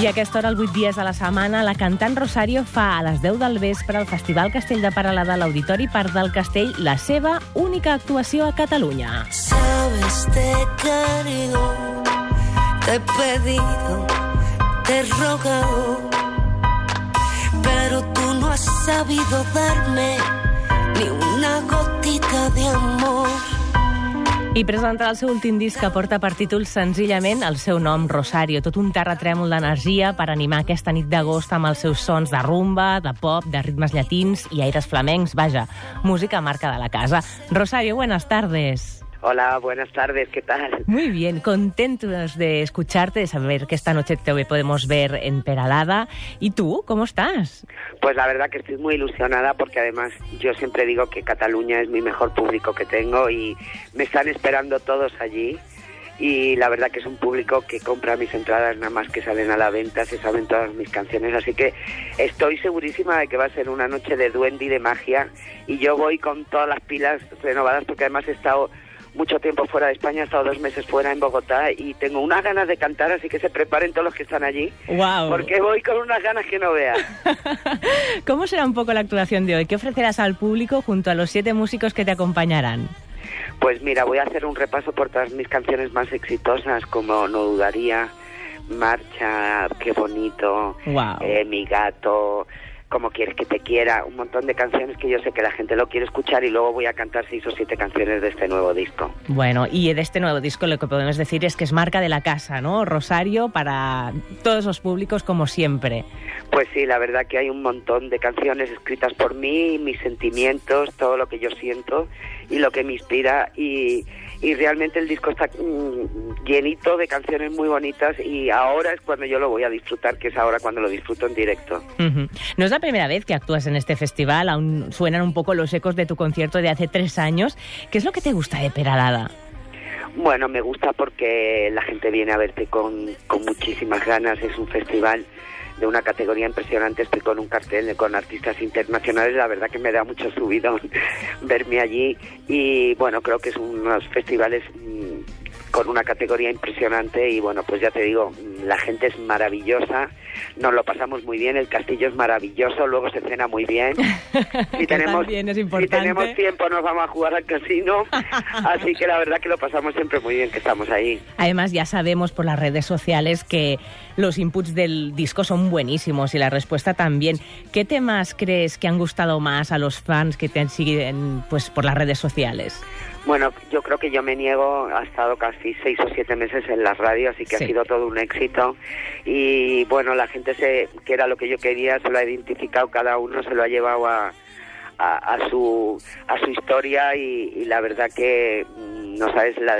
I a aquesta hora, el 8 dies de la setmana, la cantant Rosario fa a les 10 del vespre al Festival Castell de Paralada a l'Auditori Parc del Castell la seva única actuació a Catalunya. Sabes, te querido, te he pedido, te he rogado, pero tú no has sabido darme ni una gotita de amor. I presentarà el seu últim disc que porta per títol senzillament el seu nom, Rosario, tot un terratrèmol d'energia per animar aquesta nit d'agost amb els seus sons de rumba, de pop, de ritmes llatins i aires flamencs, vaja, música marca de la casa. Rosario, buenas tardes. Hola, buenas tardes, ¿qué tal? Muy bien, contentos de escucharte, de saber que esta noche te podemos ver en Peralada. ¿Y tú, cómo estás? Pues la verdad que estoy muy ilusionada porque además yo siempre digo que Cataluña es mi mejor público que tengo y me están esperando todos allí. Y la verdad que es un público que compra mis entradas nada más que salen a la venta, se saben todas mis canciones, así que estoy segurísima de que va a ser una noche de duende y de magia y yo voy con todas las pilas renovadas porque además he estado mucho tiempo fuera de España, he estado dos meses fuera en Bogotá y tengo unas ganas de cantar, así que se preparen todos los que están allí. Wow. Porque voy con unas ganas que no veas. ¿Cómo será un poco la actuación de hoy? ¿Qué ofrecerás al público junto a los siete músicos que te acompañarán? Pues mira, voy a hacer un repaso por todas mis canciones más exitosas, como No Dudaría, Marcha, Qué Bonito, Wow. eh, Mi Gato, Como Quieres que Te Quiera, un montón de canciones que yo sé que la gente lo quiere escuchar y luego voy a cantar seis o siete canciones de este nuevo disco. Bueno, y de este nuevo disco lo que podemos decir es que es marca de la casa, ¿no? Rosario para todos los públicos como siempre. Pues sí, la verdad que hay un montón de canciones escritas por mí, mis sentimientos, todo lo que yo siento y lo que me inspira y, y realmente el disco está mm, llenito de canciones muy bonitas y ahora es cuando yo lo voy a disfrutar, que es ahora cuando lo disfruto en directo. Ujú. No es la primera vez que actúas en este festival, aún suenan un poco los ecos de tu concierto de hace tres años. ¿Qué es lo que te gusta de Peralada? Bueno, me gusta porque la gente viene a verte con, con muchísimas ganas. Es un festival de una categoría impresionante. Estoy con un cartel con artistas internacionales. La verdad que me da mucho subidón verme allí. Y bueno, creo que es unos festivales mm, con una categoría impresionante. Y bueno, pues ya te digo, la gente es maravillosa. Nos lo pasamos muy bien. El castillo es maravilloso. Luego se cena muy bien. También es si tenemos tiempo nos vamos a jugar al casino. Así que la verdad que lo pasamos siempre muy bien que estamos ahí. Además, ya sabemos por las redes sociales que los inputs del disco son buenísimos y la respuesta también. ¿Qué temas crees que han gustado más a los fans que te siguen pues, por las redes sociales? Bueno, yo creo que yo me niego, ha estado casi seis o siete meses en la radio, así que Sí. ha sido todo un éxito. Y bueno, la gente se, que era lo que yo quería, se lo ha identificado, cada uno se lo ha llevado a, a, a su, a su historia y, y la verdad que mm, no sabes la,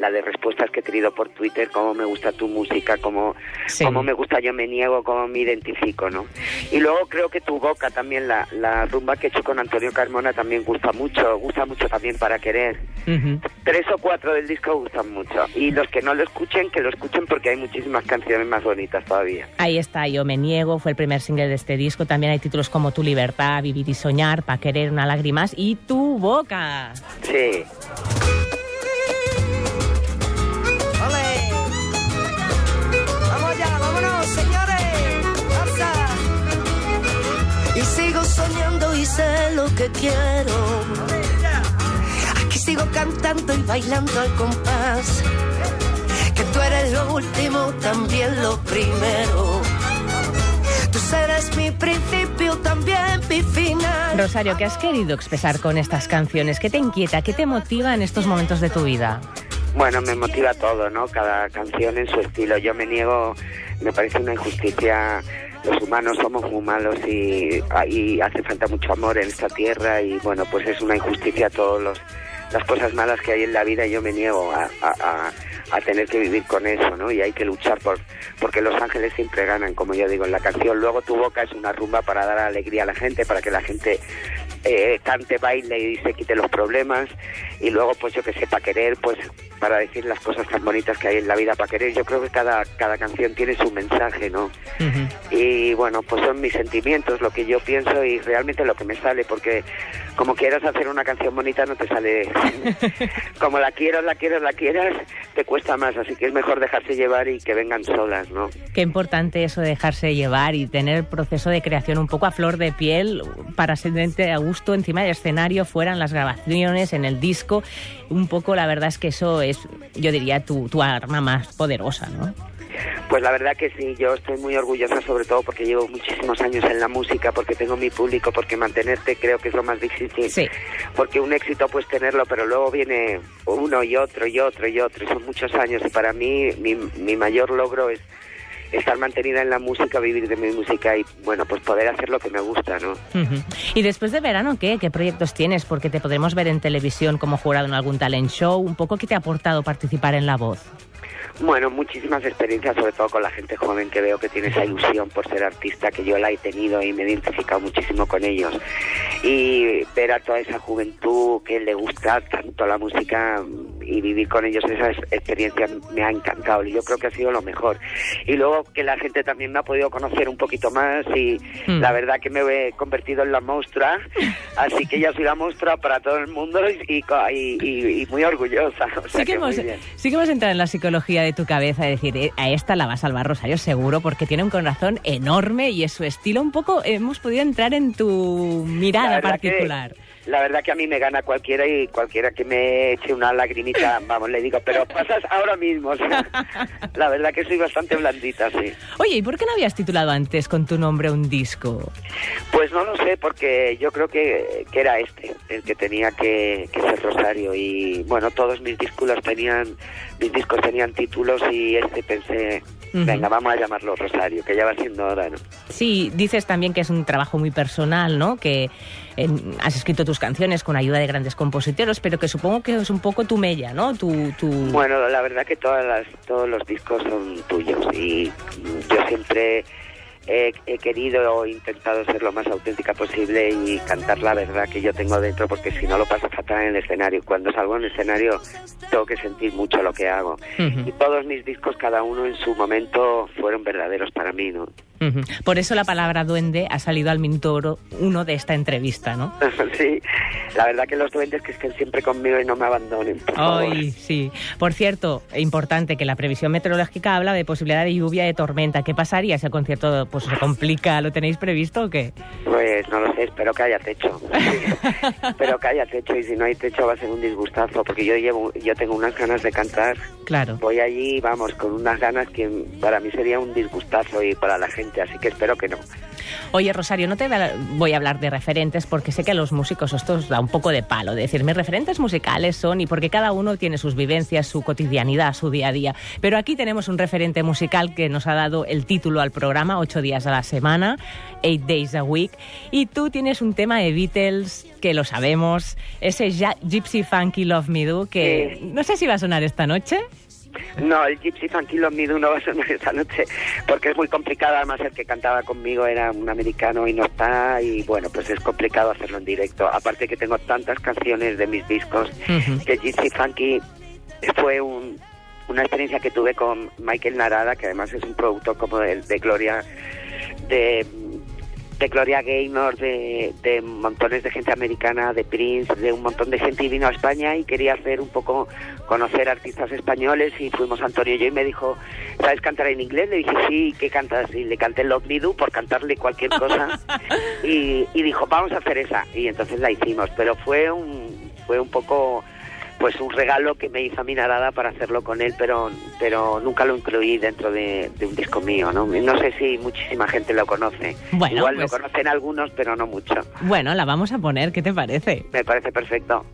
la de respuestas que he tenido por Twitter, cómo me gusta tu música, cómo, Sí. cómo me gusta yo me niego, cómo me identifico, ¿no? Y luego creo que tu boca también, la, la rumba que he hecho con Antonio Carmona también gusta mucho, gusta mucho también para querer tres o cuatro del disco gustan mucho. Y los que no lo escuchen, que lo escuchen porque hay muchísimas canciones más bonitas todavía. Ahí está, Yo me niego, fue el primer single de este disco. También hay títulos como Tu libertad, Vivir y soñar, Pa' querer una lágrimas y Tu boca. Sí. Que quiero. Aquí sigo cantando y bailando al compás. Que tú eres lo último, también lo primero. Tú serás mi principio, también mi final. Rosario, ¿qué has querido expresar con estas canciones? ¿Qué te inquieta? ¿Qué te motiva en estos momentos de tu vida? Bueno, me motiva todo, ¿no? Cada canción en su estilo. Yo me niego, me parece una injusticia. Los humanos somos muy malos y, hace falta mucho amor en esta tierra y bueno, pues es una injusticia todos los las cosas malas que hay en la vida y yo me niego a, a- a- a tener que vivir con eso, ¿no? Y hay que luchar por porque los ángeles siempre ganan, como yo digo en la canción. Luego tu boca es una rumba para dar alegría a la gente, para que la gente eh, cante, baile y se quite los problemas y luego pues yo que sé, para querer, pues para decir las cosas tan bonitas que hay en la vida para querer. Yo creo que cada, cada canción tiene su mensaje, ¿no? Y bueno, pues son mis sentimientos, lo que yo pienso y realmente lo que me sale, porque como quieras hacer una canción bonita no te sale. como la quieras, la quieras, la quieras, te cuesta más, así que es mejor dejarse llevar y que vengan solas, ¿no? Qué importante eso de dejarse llevar y tener el proceso de creación un poco a flor de piel para sentirte a gusto encima del escenario, fuera en las grabaciones, en el disco. Un poco, la verdad es que eso es, yo diría, tu, tu arma más poderosa, ¿no? Pues la verdad que sí, yo estoy muy orgullosa sobre todo porque llevo muchísimos años en la música, porque tengo mi público, porque mantenerte creo que es lo más difícil. Sí. Porque un éxito pues tenerlo, pero luego viene uno y otro y otro y otro, y son muchos años y para mí mi, mi mayor logro es estar mantenida en la música, vivir de mi música y, bueno, pues poder hacer lo que me gusta, ¿no? Y después de verano, ¿qué? ¿Qué proyectos tienes? Porque te podremos ver en televisión como jurado en algún talent show. Un poco, ¿qué te ha aportado participar en La Voz? Bueno, muchísimas experiencias, sobre todo con la gente joven que veo que tiene esa ilusión por ser artista, que yo la he tenido y me he identificado muchísimo con ellos. Y ver a toda esa juventud que le gusta tanto la música y vivir con ellos esas experiencias me ha encantado y yo creo que ha sido lo mejor. Y luego que la gente también me ha podido conocer un poquito más y Mm. la verdad que me he convertido en la monstrua, así que ya soy la monstrua para todo el mundo y, y, y- y muy orgullosa. O sea Sí que, muy hemos, sí que hemos entrado en la psicología de tu cabeza, de decir, eh, a esta la va a salvar Rosario seguro, porque tiene un corazón enorme y es su estilo un poco, hemos podido entrar en tu mirada La verdad que- particular. La verdad que a mí me gana cualquiera y cualquiera que me eche una lagrimita, vamos, le digo, pero pasas ahora mismo. o sea, la verdad que soy bastante blandita, sí. Oye, ¿y por qué no habías titulado antes con tu nombre un disco? Pues no lo sé, porque yo creo que, que era este, el que tenía que, que ser Rosario. Y bueno, todos mis discos tenían, mis discos tenían títulos y este pensé, Venga, vamos a llamarlo Rosario, que ya va siendo hora, ¿no? Sí, dices también que es un trabajo muy personal, ¿no? Que en- has escrito tus canciones con ayuda de grandes compositores, pero que supongo que es un poco tu mella, ¿no? Tu, tu... Bueno, la verdad que todas las, todos los discos son tuyos y yo siempre he, he querido o intentado ser lo más auténtica posible y cantar la verdad que yo tengo dentro porque si no lo paso fatal en el escenario. Cuando salgo en el escenario tengo que sentir mucho lo que hago. Y todos mis discos, cada uno en su momento, fueron verdaderos para mí, ¿no? Por eso la palabra duende ha salido al minuto uno de esta entrevista, ¿no? sí, la verdad que los duendes que estén siempre conmigo y no me abandonen, por favor. Ay, sí. Por cierto, importante que la previsión meteorológica habla de posibilidad de lluvia, de tormenta. ¿Qué pasaría si el concierto pues, se complica? ¿Lo tenéis previsto o qué? Pues no lo sé, espero que haya techo. espero que haya techo y si no hay techo va a ser un disgustazo porque yo llevo, yo tengo unas ganas de cantar. Claro. Voy allí, vamos, con unas ganas que para mí sería un disgustazo y para la gente, así que espero que no. Oye, Rosario, no te voy a hablar de referentes porque sé que a los músicos esto os da un poco de palo. De decir, mis referentes musicales son y porque cada uno tiene sus vivencias, su cotidianidad, su día a día. Pero aquí tenemos un referente musical que nos ha dado el título al programa, ocho días a la semana, eight days a week. Y tú tienes un tema de Beatles que lo sabemos, ese Gypsy Funky Love Me Do, que Sí. no sé si va a sonar esta noche. No, el Gypsy Funky Love Me Do no va a sonar esta noche porque es muy complicado. Además, el que cantaba conmigo era un americano y no está. Y bueno, pues es complicado hacerlo en directo. Aparte que tengo tantas canciones de mis discos Ujú. que Gypsy Funky fue un- una experiencia que tuve con Michael Narada, que además es un producto como de, de Gloria, de, de Gloria Gaynor, de, de montones de gente americana, de Prince, de un montón de gente y vino a España y quería hacer un poco conocer artistas españoles y fuimos Antonio y yo y me dijo, ¿sabes cantar en inglés? Le dije, sí, ¿qué cantas? Y le canté Love Me Do por cantarle cualquier cosa y, y dijo, vamos a hacer esa y entonces la hicimos, pero fue un, fue un poco pues un regalo que me hizo a mi narada para hacerlo con él, pero pero nunca lo incluí dentro de, de un disco mío, ¿no? No sé si muchísima gente lo conoce. Bueno, Igual pues- lo conocen algunos, pero no mucho. Bueno, la vamos a poner, ¿qué te parece? Me parece perfecto.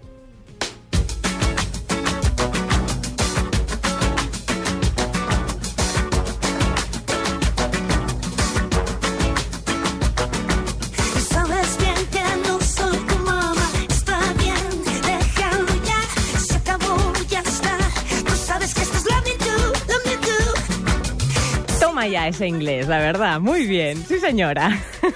Toma ya ese inglés, la verdad. Muy bien, sí señora.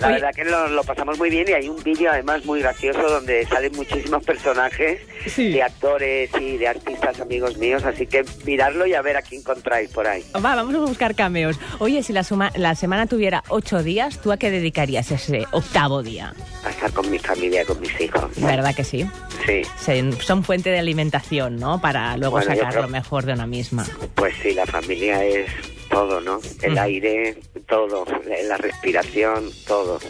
La Oye- verdad que lo, lo pasamos muy bien y hay un vídeo además muy gracioso donde salen muchísimos personajes Sí. de actores y de artistas amigos míos, así que mirarlo y a ver a quién encontráis por ahí. Va, vamos a buscar cameos. Oye, si la, suma- la semana tuviera ocho días, ¿tú a qué dedicarías ese octavo día? A estar con mi familia, con mis hijos. ¿Verdad que sí? Sí, Se- son fuente de alimentación, ¿no? Para luego Bueno, sacar creo- lo mejor de una misma. pues sí, la familia es todo, ¿no? El Mm. aire, todo, la respiración, todo.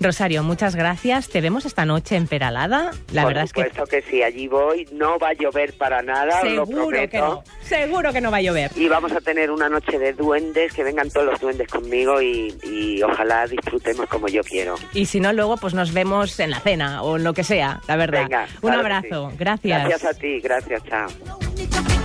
Rosario, muchas gracias. Te vemos esta noche en Peralada. La Por verdad es que supuesto que... sí, allí voy, no va a llover para nada, lo seguro prometo. que no. Seguro que no va a llover. Y vamos a tener una noche de duendes, que vengan todos los duendes conmigo y, y ojalá disfrutemos como yo quiero. Y si no, luego pues nos vemos en la cena o en lo que sea, la verdad. Venga, Un claro abrazo. sí. Gracias. Gracias a ti, gracias, chao.